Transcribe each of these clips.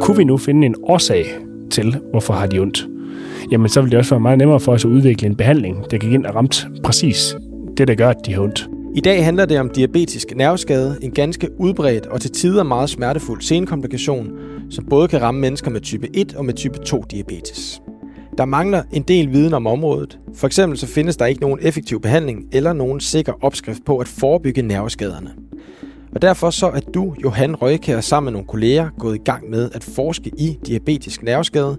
kunne vi nu finde en årsag til, hvorfor har de ondt, jamen så vil det også være meget nemmere for os at udvikle en behandling, der kan ind og ramt præcis det, der gør, at de har ondt. I dag handler det om diabetisk nerveskade, en ganske udbredt og til tider meget smertefuld senkomplikation, som både kan ramme mennesker med type 1 og med type 2 diabetes. Der mangler en del viden om området. For eksempel så findes der ikke nogen effektiv behandling eller nogen sikker opskrift på at forebygge nerveskaderne. Og derfor så er du, Johan Røykær, sammen med nogle kolleger gået i gang med at forske i diabetisk nerveskade.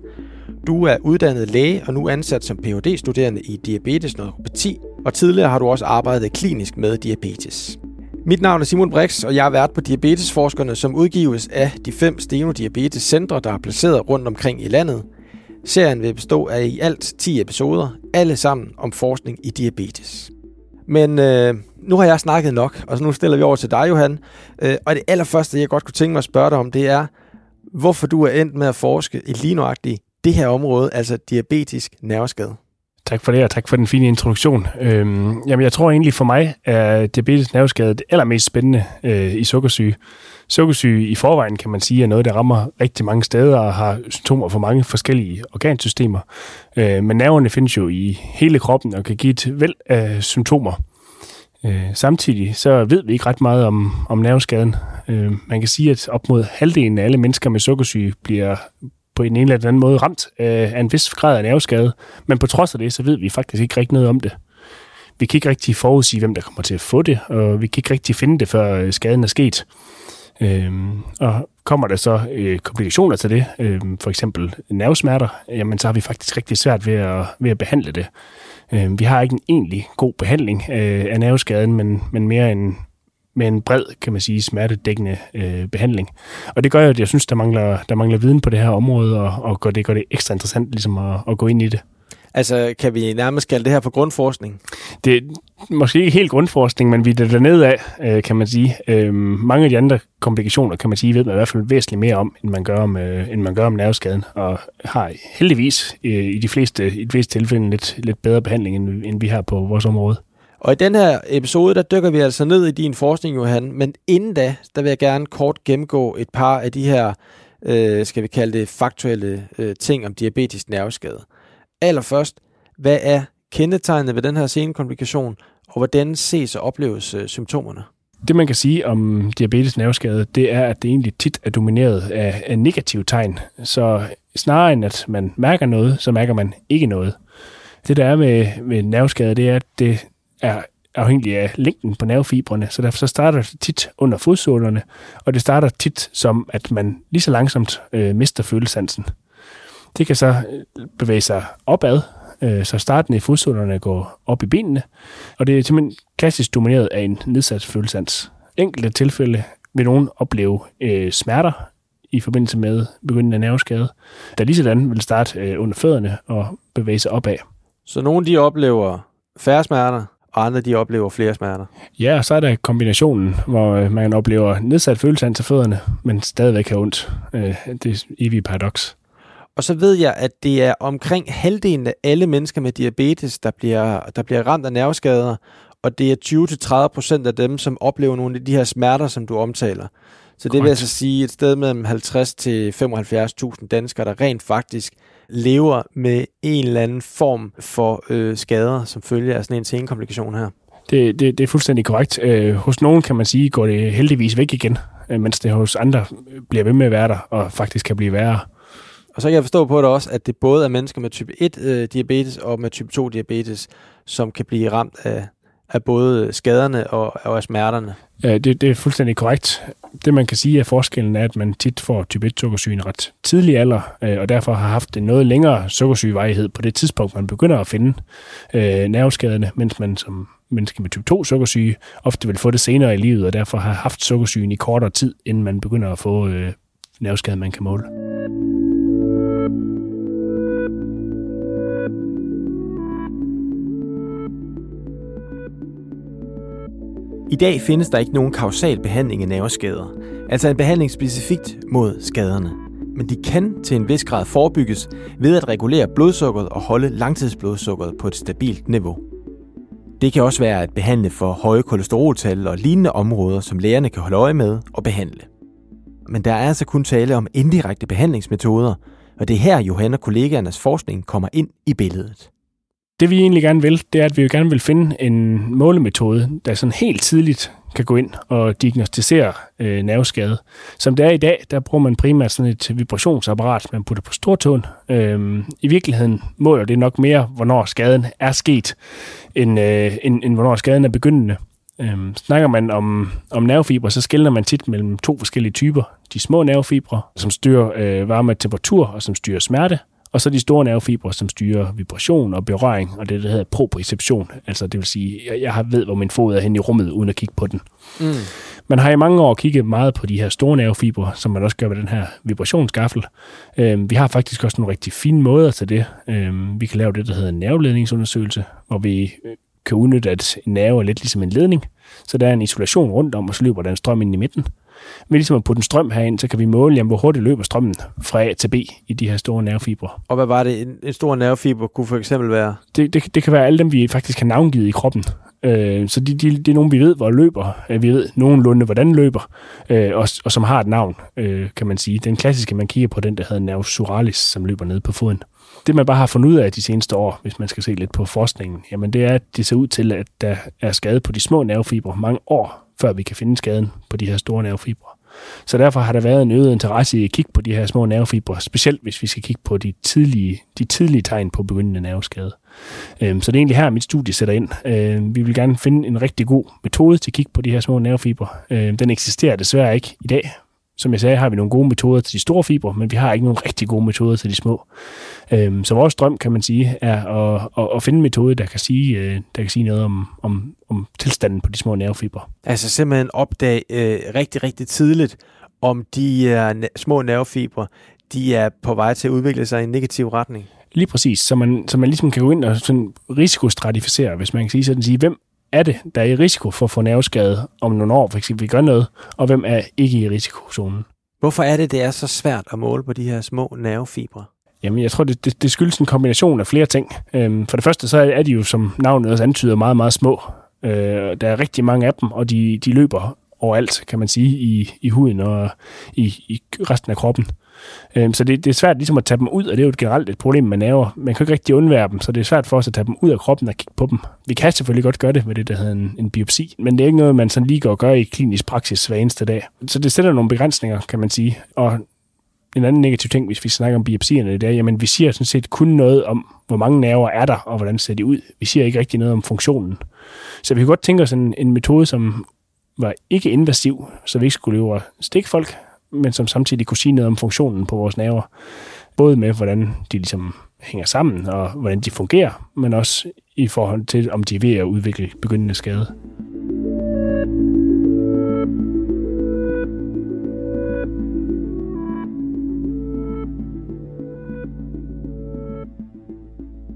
Du er uddannet læge og nu ansat som Ph.D.-studerende i diabetes neuropati, og tidligere har du også arbejdet klinisk med diabetes. Mit navn er Simon Brix, og jeg er vært på Diabetesforskerne, som udgives af de fem Steno Diabetes Centre, der er placeret rundt omkring i landet. Serien vil bestå af i alt 10 episoder, alle sammen om forskning i diabetes. Men øh, nu har jeg snakket nok, og så nu stiller vi over til dig, Johan. Øh, og det allerførste, jeg godt kunne tænke mig at spørge dig om, det er, hvorfor du er endt med at forske i lige nøjagtigt det her område, altså diabetisk nerveskade. Tak for det, og tak for den fine introduktion. Øhm, jamen, jeg tror egentlig for mig, at diabetes nerveskade det allermest spændende øh, i sukkersyge. Sukkersyge i forvejen, kan man sige, er noget, der rammer rigtig mange steder og har symptomer for mange forskellige organsystemer. Øh, men nerverne findes jo i hele kroppen og kan give et væld af symptomer. Øh, samtidig så ved vi ikke ret meget om, om nerveskaden. Øh, man kan sige, at op mod halvdelen af alle mennesker med sukkersyge bliver på en eller anden måde ramt af en vis grad af nerveskade. Men på trods af det, så ved vi faktisk ikke rigtig noget om det. Vi kan ikke rigtig forudsige, hvem der kommer til at få det, og vi kan ikke rigtig finde det, før øh, skaden er sket. Øhm, og kommer der så øh, komplikationer til det, øh, for eksempel nervesmerter, jamen så har vi faktisk rigtig svært ved at, ved at behandle det. Øh, vi har ikke en egentlig god behandling øh, af nerveskaden, men, men mere en, med en bred, kan man sige, smertedækkende øh, behandling. Og det gør jo, at jeg synes, der mangler, der mangler viden på det her område, og, og gør det, gør det ekstra interessant ligesom at, at gå ind i det. Altså, kan vi nærmest kalde det her for grundforskning? Det er måske ikke helt grundforskning, men vi er dernede af, øh, kan man sige. Øh, mange af de andre komplikationer, kan man sige, ved man i hvert fald væsentligt mere om, end man gør om, øh, end man gør om nerveskaden, og har heldigvis øh, i de fleste, i de fleste tilfælde lidt, lidt bedre behandling, end, end vi har på vores område. Og i den her episode, der dykker vi altså ned i din forskning, Johan. Men inden da, der vil jeg gerne kort gennemgå et par af de her, øh, skal vi kalde det, faktuelle øh, ting om diabetisk nerveskade. Allerførst, hvad er kendetegnet ved den her senekomplikation, og hvordan ses og opleves øh, symptomerne? Det, man kan sige om diabetes nerveskade, det er, at det egentlig tit er domineret af, af negative tegn. Så snarere end at man mærker noget, så mærker man ikke noget. Det, der er med, med nerveskade, det er, at det er afhængig af længden på nervefibrene, så derfor så starter det tit under fodsålerne, og det starter tit som, at man lige så langsomt øh, mister følesansen. Det kan så øh, bevæge sig opad, øh, så starten i fodsålerne går op i benene, og det er simpelthen klassisk domineret af en nedsat følesans. Enkelte tilfælde vil nogen opleve øh, smerter i forbindelse med begyndende nerveskade, der lige sådan vil starte øh, under fødderne og bevæge sig opad. Så nogle de oplever færre smerter, og andre de oplever flere smerter. Ja, og så er der kombinationen, hvor øh, man oplever nedsat følelse af fødderne, men stadigvæk har ondt. Det er evig paradoks. Og så ved jeg, at det er omkring halvdelen af alle mennesker med diabetes, der bliver, der bliver ramt af nerveskader, og det er 20-30 procent af dem, som oplever nogle af de her smerter, som du omtaler. Så det vil altså sige et sted mellem 50 til 75.000 danskere, der rent faktisk lever med en eller anden form for øh, skader, som følge af sådan en senkomplikation her. Det, det, det er fuldstændig korrekt. Øh, hos nogen kan man sige, går det heldigvis væk igen, øh, mens det hos andre bliver ved med at være der, og faktisk kan blive værre. Og så kan jeg forstå på det også, at det både er mennesker med type 1 øh, diabetes og med type 2 diabetes, som kan blive ramt af, af både skaderne og, og af smerterne. Ja, det, det er fuldstændig korrekt. Det man kan sige er forskellen er, at man tit får type 1 sukkersyge i ret tidlig alder, øh, og derfor har haft en noget længere sukkersygevejhed på det tidspunkt, man begynder at finde øh, nerveskaderne, mens man som menneske med type 2 sukkersyge ofte vil få det senere i livet, og derfor har haft sukkersygen i kortere tid, inden man begynder at få øh, nerveskade, man kan måle. I dag findes der ikke nogen kausal behandling af nerveskader, altså en behandling specifikt mod skaderne. Men de kan til en vis grad forebygges ved at regulere blodsukkeret og holde langtidsblodsukkeret på et stabilt niveau. Det kan også være at behandle for høje kolesteroltal og lignende områder, som lægerne kan holde øje med og behandle. Men der er altså kun tale om indirekte behandlingsmetoder, og det er her Johan og kollegaernes forskning kommer ind i billedet. Det vi egentlig gerne vil, det er, at vi gerne vil finde en målemetode, der sådan helt tidligt kan gå ind og diagnostisere øh, nerveskade. Som det er i dag, der bruger man primært sådan et vibrationsapparat, man putter på stortåen. Øhm, I virkeligheden måler det nok mere, hvornår skaden er sket, end, øh, end, end hvornår skaden er begyndende. Øhm, snakker man om, om nervefibre, så skiller man tit mellem to forskellige typer. De små nervefibre, som styrer øh, varme og temperatur og som styrer smerte, og så de store nervefibre, som styrer vibration og berøring, og det, der hedder proprioception. Altså det vil sige, jeg, jeg ved, hvor min fod er hen i rummet, uden at kigge på den. Mm. Man har i mange år kigget meget på de her store nervefibre, som man også gør med den her vibrationsgaffel. Øhm, vi har faktisk også nogle rigtig fine måder til det. Øhm, vi kan lave det, der hedder en nerveledningsundersøgelse, hvor vi øh, kan udnytte, at en nerve er lidt ligesom en ledning. Så der er en isolation rundt om, og så løber der en strøm ind i midten. Ved ligesom at putte en strøm herind, så kan vi måle, jamen, hvor hurtigt løber strømmen fra A til B i de her store nervefibre. Og hvad var det, en, en stor nervefiber kunne for eksempel være? Det, det, det kan være alle dem, vi faktisk har navngivet i kroppen. Øh, så de, de, det er nogen, vi ved, hvor løber. Øh, vi ved nogenlunde, hvordan løber, øh, og, og som har et navn, øh, kan man sige. Den klassiske, man kigger på, den der hedder nervus suralis, som løber ned på foden. Det, man bare har fundet ud af de seneste år, hvis man skal se lidt på forskningen, jamen det er, at det ser ud til, at der er skade på de små nervefibre mange år, før vi kan finde skaden på de her store nervefibre. Så derfor har der været en øget interesse i at kigge på de her små nervefibre, specielt hvis vi skal kigge på de tidlige, de tidlige tegn på begyndende nerveskade. Øhm, så det er egentlig her, mit studie sætter ind. Øhm, vi vil gerne finde en rigtig god metode til at kigge på de her små nervefibre. Øhm, den eksisterer desværre ikke i dag. Som jeg sagde, har vi nogle gode metoder til de store fibre, men vi har ikke nogen rigtig gode metoder til de små. så vores drøm, kan man sige, er at, at, at finde en metode, der kan sige, øh, der kan sige noget om, om, om tilstanden på de små nervefibre. Altså simpelthen opdage øh, rigtig, rigtig tidligt, om de uh, små nervefibre, de er på vej til at udvikle sig i en negativ retning. Lige præcis, så man, så man ligesom kan gå ind og sådan risikostratificere, hvis man kan sige sådan, sige, hvem er det, der er i risiko for at få nerveskade om nogle år, for eksempel vi gør noget, og hvem er ikke i risikozonen. Hvorfor er det, det er så svært at måle på de her små nervefibre? Jamen, jeg tror, det, det, det skyldes en kombination af flere ting. Øhm, for det første, så er de jo, som navnet også antyder, meget, meget små. Øh, der er rigtig mange af dem, og de, de løber overalt, kan man sige, i, i huden og i, i resten af kroppen. Øhm, så det, det er svært ligesom at tage dem ud, og det er jo et generelt et problem med nerver. Man kan ikke rigtig undvære dem, så det er svært for os at tage dem ud af kroppen og kigge på dem. Vi kan selvfølgelig godt gøre det med det, der hedder en, en biopsi, men det er ikke noget, man sådan lige går og gør i klinisk praksis hver eneste dag. Så det sætter nogle begrænsninger, kan man sige. Og en anden negativ ting, hvis vi snakker om biopsierne, det er, jamen vi siger sådan set kun noget om, hvor mange nerver er der, og hvordan ser de ud. Vi siger ikke rigtig noget om funktionen. Så vi kan godt tænke os en, en metode, som var ikke invasiv, så vi ikke skulle løbe og stikke folk, men som samtidig kunne sige noget om funktionen på vores nerver. Både med, hvordan de ligesom hænger sammen, og hvordan de fungerer, men også i forhold til, om de er ved at udvikle begyndende skade.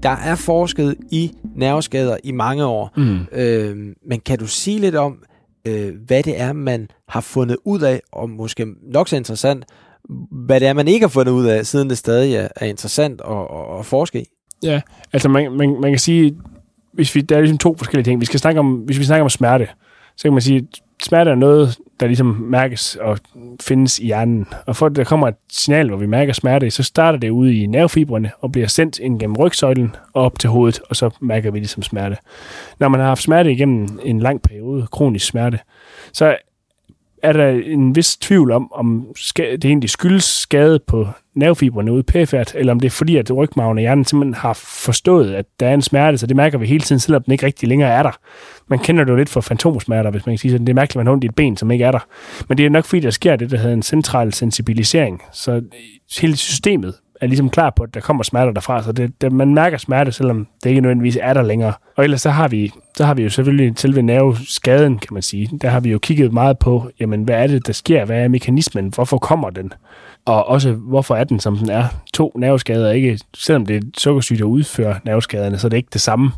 Der er forsket i nerveskader i mange år, mm. øh, men kan du sige lidt om, øh, hvad det er, man har fundet ud af, og måske nok så interessant, hvad det er, man ikke har fundet ud af, siden det stadig er, er interessant at, at, at forske i. Ja, altså man, man, man kan sige, hvis vi, der er ligesom to forskellige ting. Vi skal snakke om, hvis vi snakker om smerte, så kan man sige, smerte er noget, der ligesom mærkes og findes i hjernen. Og for at der kommer et signal, hvor vi mærker smerte, så starter det ude i nervefibrene og bliver sendt ind gennem rygsøjlen og op til hovedet, og så mærker vi ligesom smerte. Når man har haft smerte igennem en lang periode, kronisk smerte, så er der en vis tvivl om, om det egentlig skyldes skade på nervefibrene ude perifært, eller om det er fordi, at rygmagen og hjernen simpelthen har forstået, at der er en smerte, så det mærker vi hele tiden, selvom den ikke rigtig længere er der. Man kender det jo lidt for fantomsmerter, hvis man kan sige sådan. Det er mærkeligt, at man har ondt i et ben, som ikke er der. Men det er nok fordi, der sker det, der hedder en central sensibilisering. Så hele systemet er ligesom klar på, at der kommer smerter derfra, så det, det, man mærker smerte, selvom det ikke nødvendigvis er der længere. Og ellers så har vi, så har vi jo selvfølgelig selve nerveskaden, kan man sige. Der har vi jo kigget meget på, jamen hvad er det, der sker? Hvad er mekanismen? Hvorfor kommer den? Og også, hvorfor er den, som den er? To nerveskader ikke, selvom det er sukkersyge, der udfører nerveskaderne, så er det ikke det samme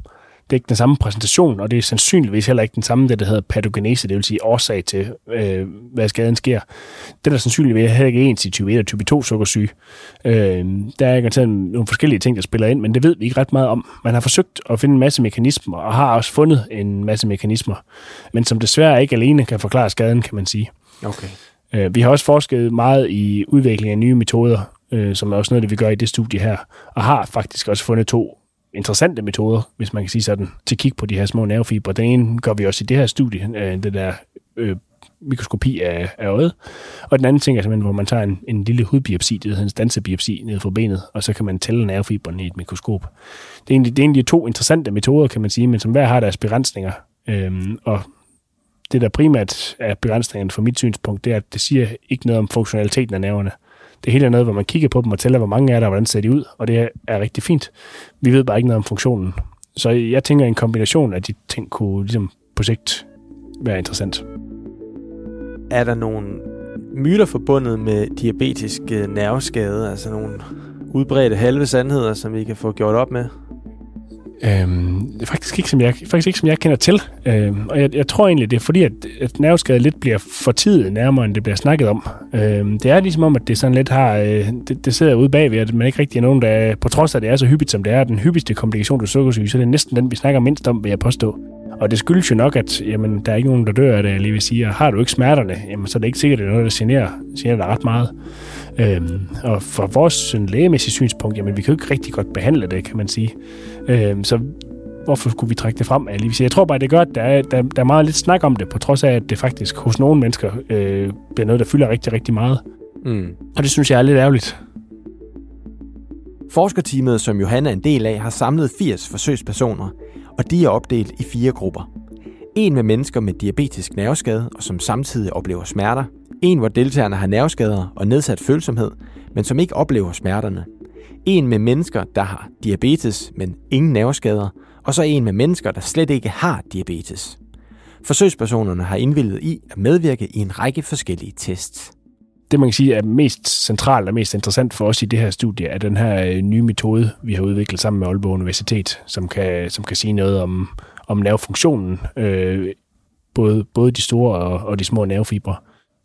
det er ikke den samme præsentation, og det er sandsynligvis heller ikke den samme, det der hedder patogenese, det vil sige årsag til, øh, hvad skaden sker. Det er sandsynligvis heller ikke ens i type 1 og type 2 sukkersyge. Øh, der er garanteret nogle forskellige ting, der spiller ind, men det ved vi ikke ret meget om. Man har forsøgt at finde en masse mekanismer, og har også fundet en masse mekanismer, men som desværre ikke alene kan forklare skaden, kan man sige. Okay. Øh, vi har også forsket meget i udvikling af nye metoder, øh, som er også noget, det vi gør i det studie her, og har faktisk også fundet to interessante metoder, hvis man kan sige sådan, til at kigge på de her små nervefibre. Den ene gør vi også i det her studie, øh, det der øh, mikroskopi af, af øjet. Og den anden ting er simpelthen, hvor man tager en, en lille hudbiopsi, det hedder en stansebiopsi ned fra benet, og så kan man tælle nervefiberne i et mikroskop. Det er, egentlig, det er egentlig to interessante metoder, kan man sige, men som hver har deres begrænsninger. Øhm, og det, der primært er begrænsningen fra mit synspunkt, det er, at det siger ikke noget om funktionaliteten af nerverne. Det hele er noget, hvor man kigger på dem og tæller, hvor mange er der, og hvordan ser de ud, og det er rigtig fint. Vi ved bare ikke noget om funktionen. Så jeg tænker, at en kombination af de ting kunne ligesom på sigt være interessant. Er der nogle myter forbundet med diabetisk øh, nerveskade, altså nogle udbredte halve sandheder, som vi kan få gjort op med? Øhm, det faktisk ikke, som jeg, faktisk ikke, som jeg kender til. Øhm, og jeg, jeg tror egentlig, det er fordi, at, at nerveskade lidt bliver for fortidet nærmere, end det bliver snakket om. Øhm, det er ligesom om, at det sådan lidt har... Øh, det, det sidder ude bagved, at man ikke rigtig er nogen, der... På trods af, at det er så hyppigt, som det er, den hyppigste komplikation til sukkersyge, så er det næsten den, vi snakker mindst om, vil jeg påstå. Og det skyldes jo nok, at jamen, der er ikke nogen, der dør af det, jeg lige vil sige. Og har du ikke smerterne, jamen, så er det ikke sikkert, at det er noget, der generer, generer dig ret meget. Øhm, og fra vores sådan, lægemæssige synspunkt, jamen, vi kan jo ikke rigtig godt behandle det, kan man sige. Øhm, så hvorfor skulle vi trække det frem? Jeg, tror bare, det gør, at der er, der, der er meget lidt snak om det, på trods af, at det faktisk hos nogle mennesker øh, bliver noget, der fylder rigtig, rigtig meget. Mm. Og det synes jeg er lidt ærgerligt. Forskerteamet, som Johanna er en del af, har samlet 80 forsøgspersoner, og de er opdelt i fire grupper. En med mennesker med diabetisk nerveskade, og som samtidig oplever smerter. En, hvor deltagerne har nerveskader og nedsat følsomhed, men som ikke oplever smerterne. En med mennesker, der har diabetes, men ingen nerveskader. Og så en med mennesker, der slet ikke har diabetes. Forsøgspersonerne har indvildet i at medvirke i en række forskellige tests det, man kan sige er mest centralt og mest interessant for os i det her studie, er den her øh, nye metode, vi har udviklet sammen med Aalborg Universitet, som kan, som kan sige noget om, om nervefunktionen, øh, både, både de store og, og de små nervefibre.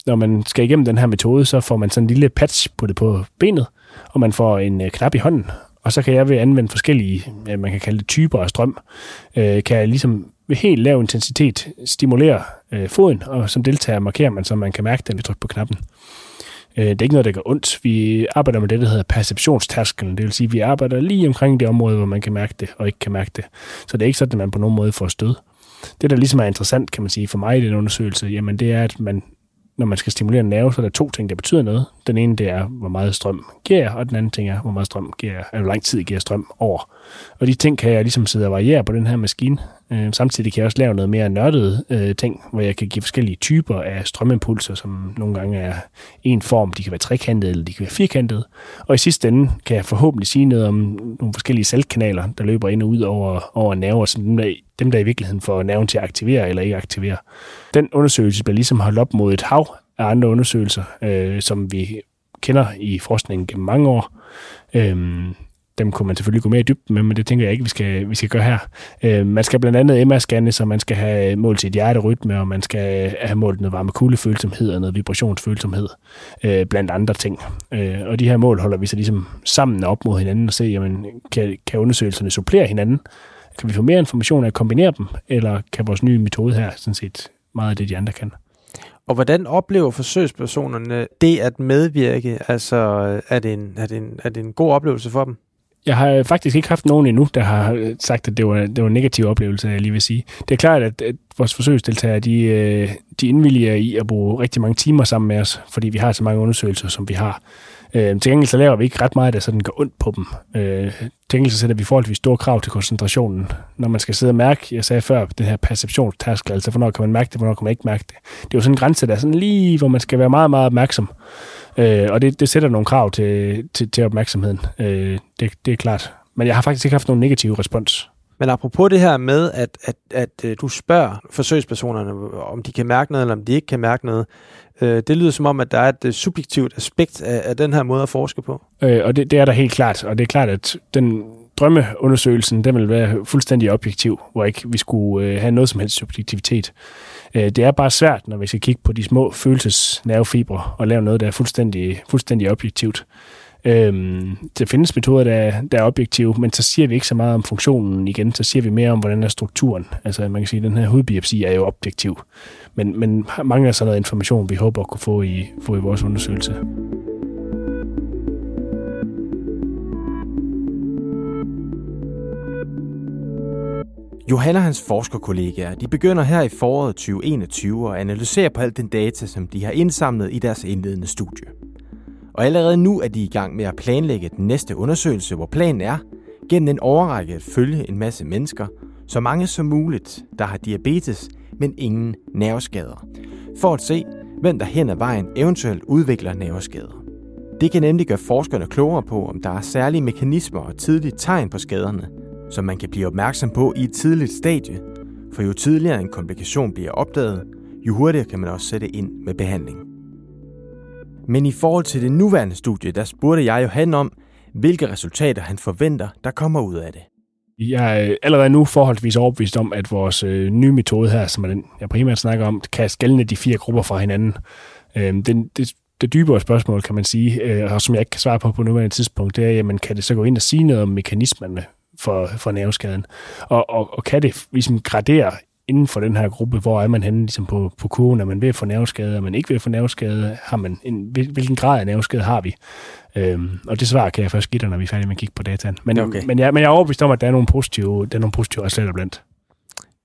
Når man skal igennem den her metode, så får man sådan en lille patch på det på benet, og man får en øh, knap i hånden, og så kan jeg ved at anvende forskellige, man kan kalde det typer af strøm, øh, kan jeg ligesom ved helt lav intensitet stimulere øh, foden, og som deltager markerer man, så man kan mærke den ved tryk på knappen. Øh, det er ikke noget, der gør ondt. Vi arbejder med det, der hedder perceptionstærskelen. Det vil sige, at vi arbejder lige omkring det område, hvor man kan mærke det og ikke kan mærke det. Så det er ikke sådan, at man på nogen måde får stød. Det, der ligesom er interessant, kan man sige, for mig i den undersøgelse, jamen det er, at man når man skal stimulere en nerve, så er der to ting, der betyder noget. Den ene, det er, hvor meget strøm giver jeg, og den anden ting er, hvor meget strøm giver jeg, eller hvor lang tid giver strøm over. Og de ting kan jeg ligesom sidde og variere på den her maskine. Øh, samtidig kan jeg også lave noget mere nørdet øh, ting, hvor jeg kan give forskellige typer af strømimpulser, som nogle gange er en form. De kan være trekantede, eller de kan være firkantede. Og i sidste ende kan jeg forhåbentlig sige noget om nogle forskellige saltkanaler, der løber ind og ud over, over nerver, som dem der, dem, der i virkeligheden får nerven til at aktivere eller ikke aktivere. Den undersøgelse bliver ligesom holdt op mod et hav af andre undersøgelser, øh, som vi kender i forskningen gennem mange år. Øhm, dem kunne man selvfølgelig gå mere i dybden med, men det tænker jeg ikke, vi skal, vi skal gøre her. Øh, man skal blandt andet MR-scanne, så man skal have målt sit hjerterytme, og man skal have målt noget varme kuldefølsomhed og noget vibrationsfølsomhed, øh, blandt andre ting. Øh, og de her mål holder vi så ligesom sammen op mod hinanden og se, jamen, kan, kan undersøgelserne supplere hinanden? Kan vi få mere information af at kombinere dem, eller kan vores nye metode her sådan set meget af det, de andre kan? Og hvordan oplever forsøgspersonerne det at medvirke? Altså, er det en, er det en, er det en god oplevelse for dem? Jeg har faktisk ikke haft nogen endnu, der har øh, sagt, at det var, det var en negativ oplevelse, jeg lige vil sige. Det er klart, at, at vores forsøgsdeltagere, de, øh, de indvilliger i at bruge rigtig mange timer sammen med os, fordi vi har så mange undersøgelser, som vi har. Øh, til gengæld så laver vi ikke ret meget, der sådan går ondt på dem. Øh, til gengæld så sætter vi forholdsvis store krav til koncentrationen. Når man skal sidde og mærke, jeg sagde før, den her perceptionstærskel, altså hvornår kan man mærke det, hvornår kan man ikke mærke det. Det er jo sådan en grænse, der er sådan lige, hvor man skal være meget, meget opmærksom. Øh, og det, det sætter nogle krav til, til, til opmærksomheden. Øh, det, det er klart. Men jeg har faktisk ikke haft nogen negativ respons. Men apropos det her med, at, at, at, at øh, du spørger forsøgspersonerne, om de kan mærke noget, eller om de ikke kan mærke noget, øh, det lyder som om, at der er et øh, subjektivt aspekt af, af den her måde at forske på. Øh, og det, det er der helt klart, og det er klart, at den drømmeundersøgelsen, den vil være fuldstændig objektiv, hvor ikke vi skulle øh, have noget som helst subjektivitet. Øh, det er bare svært, når vi skal kigge på de små følelsesnervefibre og lave noget, der er fuldstændig, fuldstændig objektivt. Øhm, det findes metoder, der der er objektive, men så siger vi ikke så meget om funktionen igen, så siger vi mere om, hvordan er strukturen. Altså man kan sige, at den her hudbiopsi er jo objektiv, men, men mangler så noget information, vi håber at kunne få i, få i vores undersøgelse. Johanna og hans forskerkollegaer de begynder her i foråret 2021 at analysere på alt den data, som de har indsamlet i deres indledende studie. Og allerede nu er de i gang med at planlægge den næste undersøgelse, hvor planen er gennem en overrække at følge en masse mennesker, så mange som muligt, der har diabetes, men ingen nerveskader, for at se, hvem der hen ad vejen eventuelt udvikler nerveskader. Det kan nemlig gøre forskerne klogere på, om der er særlige mekanismer og tidlige tegn på skaderne, som man kan blive opmærksom på i et tidligt stadie, for jo tidligere en komplikation bliver opdaget, jo hurtigere kan man også sætte ind med behandling. Men i forhold til det nuværende studie, der spurgte jeg Johan om, hvilke resultater han forventer, der kommer ud af det. Jeg er allerede nu forholdsvis overbevist om, at vores øh, nye metode her, som er den, jeg primært snakker om, kan skælne de fire grupper fra hinanden. Øh, den, det, det dybere spørgsmål, kan man sige, øh, og som jeg ikke kan svare på på nuværende tidspunkt, det er, jamen, kan det så gå ind og sige noget om mekanismerne for, for nerveskaden? Og, og, og kan det ligesom gradere inden for den her gruppe, hvor er man henne ligesom på, på kurven? Er man ved at få nerveskade? Er man ikke ved at få nerveskade? Har man en, hvilken grad af nerveskade har vi? Øhm, og det svar kan jeg først give dig, når vi er færdige med at kigge på dataen. Men, okay. men, jeg, men jeg er overbevist om, at der er nogle positive, der er nogle positive resultater blandt.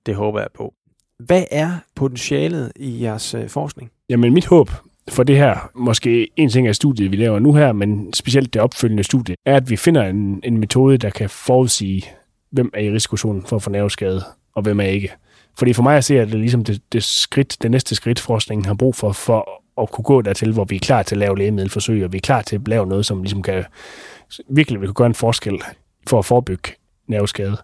Det håber jeg på. Hvad er potentialet i jeres øh, forskning? Jamen mit håb for det her, måske en ting af studiet, vi laver nu her, men specielt det opfølgende studie, er, at vi finder en, en metode, der kan forudsige, hvem er i risikozonen for at få nerveskade, og hvem er ikke. Fordi for mig at se, at det er ligesom det, det, skridt, det næste skridt, forskningen har brug for, for at kunne gå dertil, hvor vi er klar til at lave lægemiddelforsøg, og vi er klar til at lave noget, som ligesom kan, virkelig vil kunne gøre en forskel for at forebygge nerveskade.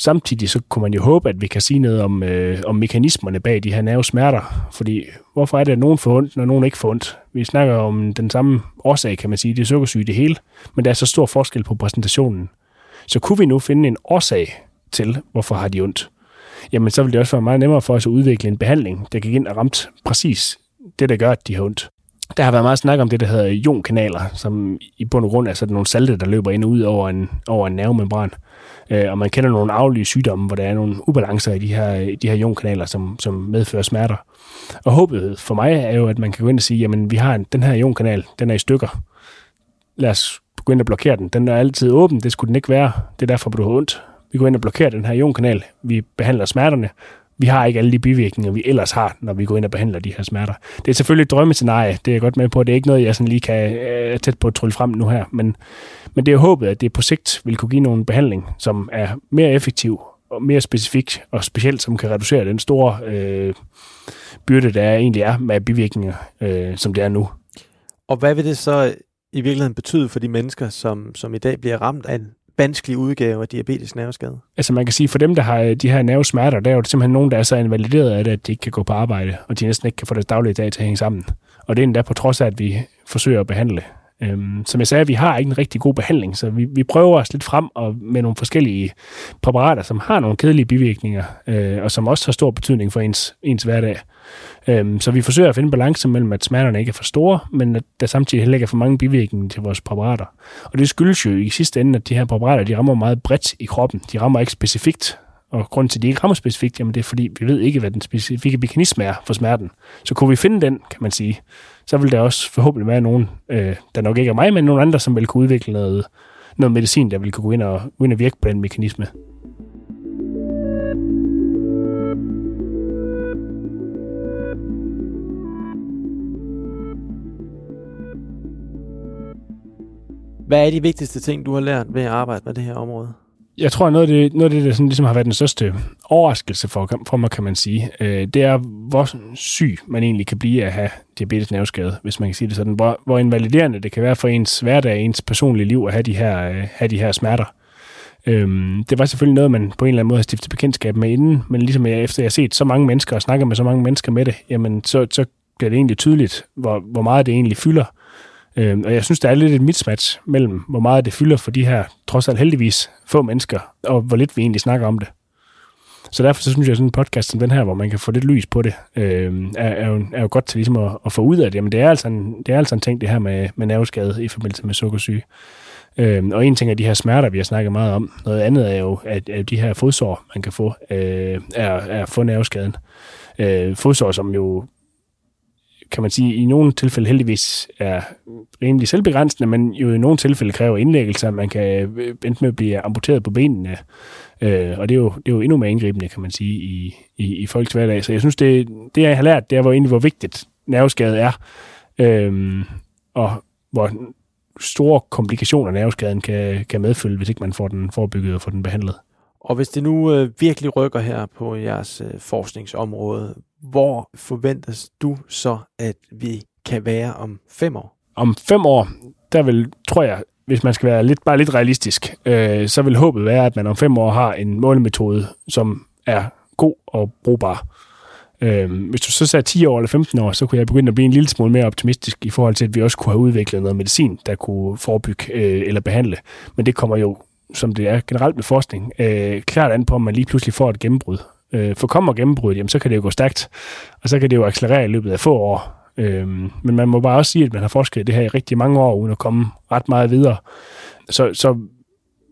Samtidig så kunne man jo håbe, at vi kan sige noget om, øh, om mekanismerne bag de her nervesmerter. Fordi hvorfor er det, at nogen får ondt, når nogen ikke får ondt? Vi snakker om den samme årsag, kan man sige. Det er sukkersyge det hele, men der er så stor forskel på præsentationen. Så kunne vi nu finde en årsag til, hvorfor har de ondt? Jamen så vil det også være meget nemmere for os at udvikle en behandling, der kan ind og ramt præcis det, der gør, at de har ondt. Der har været meget snak om det, der hedder ionkanaler, som i bund og grund er sådan nogle salte, der løber ind og ud over en, over en nervemembran. Øh, og man kender nogle aflige sygdomme, hvor der er nogle ubalancer i de her, de her ionkanaler, som, som medfører smerter. Og håbet for mig er jo, at man kan gå ind og sige, jamen vi har en, den her ionkanal, den er i stykker. Lad os gå ind og blokere den. Den er altid åben, det skulle den ikke være. Det er derfor, du har ondt. Vi går ind og blokerer den her ionkanal. Vi behandler smerterne, vi har ikke alle de bivirkninger, vi ellers har, når vi går ind og behandler de her smerter. Det er selvfølgelig et drømmescenarie, det er jeg godt med på. Det er ikke noget, jeg sådan lige kan øh, tæt på at trylle frem nu her, men, men det er håbet, at det på sigt vil kunne give nogle behandling, som er mere effektiv og mere specifik, og specielt som kan reducere den store øh, byrde, der egentlig er med bivirkninger, øh, som det er nu. Og hvad vil det så i virkeligheden betyde for de mennesker, som, som i dag bliver ramt af vanskelig udgave af diabetes nerveskade? Altså man kan sige, for dem, der har øh, de her nervesmerter, der er jo simpelthen nogen, der er så invalideret af det, at de ikke kan gå på arbejde, og de næsten ikke kan få deres daglige dag til at hænge sammen. Og det er endda på trods af, at vi forsøger at behandle. Øhm, som jeg sagde, vi har ikke en rigtig god behandling, så vi, vi prøver os lidt frem og med nogle forskellige præparater, som har nogle kedelige bivirkninger, øh, og som også har stor betydning for ens, ens hverdag. Øhm, så vi forsøger at finde balance mellem, at smerterne ikke er for store, men at der samtidig heller ikke er for mange bivirkninger til vores præparater. Og det skyldes jo i sidste ende, at de her præparater, de rammer meget bredt i kroppen. De rammer ikke specifikt, og grunden til, at de ikke rammer specifikt, jamen det er fordi, vi ved ikke, hvad den specifikke mekanisme er for smerten. Så kunne vi finde den, kan man sige, så vil der også forhåbentlig være nogen, øh, der nok ikke er mig, men nogen andre, som vil kunne udvikle noget, noget medicin, der vil kunne gå ind og, gå ind og virke på den mekanisme. Hvad er de vigtigste ting, du har lært ved at arbejde med det her område? Jeg tror, at noget af det, noget af det der sådan, ligesom har været den største overraskelse for, for mig, kan man sige, øh, det er, hvor syg man egentlig kan blive at have diabetes nerveskade, hvis man kan sige det sådan. Hvor, hvor invaliderende det kan være for ens hverdag, ens personlige liv at have de her, øh, have de her smerter. Øhm, det var selvfølgelig noget, man på en eller anden måde har stiftet bekendtskab med inden, men ligesom jeg, efter jeg har set så mange mennesker og snakket med så mange mennesker med det, jamen så, så bliver det egentlig tydeligt, hvor, hvor meget det egentlig fylder Øh, og jeg synes, der er lidt et mismatch mellem, hvor meget det fylder for de her, trods alt heldigvis, få mennesker, og hvor lidt vi egentlig snakker om det. Så derfor så synes jeg, at sådan en podcast som den her, hvor man kan få lidt lys på det, øh, er, er, jo, er jo godt til ligesom at, at få ud af det. Jamen, det er altså en, det er altså en ting, det her med, med nerveskade i forbindelse med sukkersyge. Øh, og en ting er de her smerter, vi har snakket meget om. Noget andet er jo, at, at de her fodsår, man kan få, øh, er, er at få nerveskaden. Øh, fodsår, som jo kan man sige, i nogle tilfælde heldigvis er rimelig selvbegrænsende, men jo i nogle tilfælde kræver indlæggelser, man kan øh, enten med at blive amputeret på benene, øh, og det er, jo, det er jo endnu mere indgribende, kan man sige, i, i, i folks hverdag. Så jeg synes, det, det jeg har lært, det er, hvor, egentlig, hvor vigtigt nerveskade er, øh, og hvor store komplikationer nerveskaden kan, kan medfølge, hvis ikke man får den forebygget og får den behandlet. Og hvis det nu øh, virkelig rykker her på jeres øh, forskningsområde, hvor forventes du så, at vi kan være om fem år? Om fem år, der vil, tror jeg, hvis man skal være lidt, bare lidt realistisk, øh, så vil håbet være, at man om fem år har en målemetode, som er god og brugbar. Øh, hvis du så sagde 10 år eller 15 år, så kunne jeg begynde at blive en lille smule mere optimistisk i forhold til, at vi også kunne have udviklet noget medicin, der kunne forebygge øh, eller behandle. Men det kommer jo, som det er generelt med forskning, øh, klart an på, om man lige pludselig får et gennembrud. Øh, for kommer gennembruddet, jamen, så kan det jo gå stærkt, og så kan det jo accelerere i løbet af få år. Øh, men man må bare også sige, at man har forsket det her i rigtig mange år, uden at komme ret meget videre. Så, så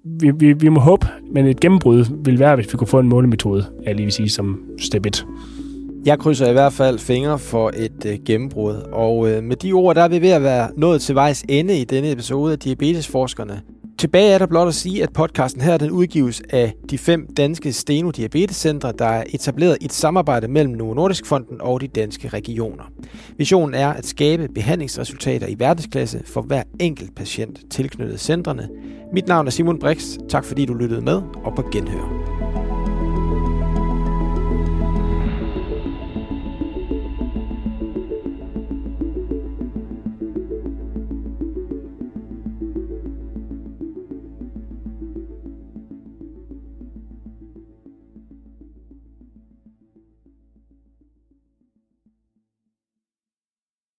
vi, vi, vi må håbe, men et gennembrud vil være, hvis vi kunne få en målemetode, jeg lige vil sige, som step 1. Jeg krydser i hvert fald fingre for et øh, gennembrud, og øh, med de ord, der er vi ved at være nået til vejs ende i denne episode af Diabetesforskerne. Tilbage er der blot at sige, at podcasten her den udgives af de fem danske Steno Diabetescentre, der er etableret i et samarbejde mellem Novo Nordisk Fonden og de danske regioner. Visionen er at skabe behandlingsresultater i verdensklasse for hver enkelt patient tilknyttet centrene. Mit navn er Simon Brix. Tak fordi du lyttede med, og på genhør.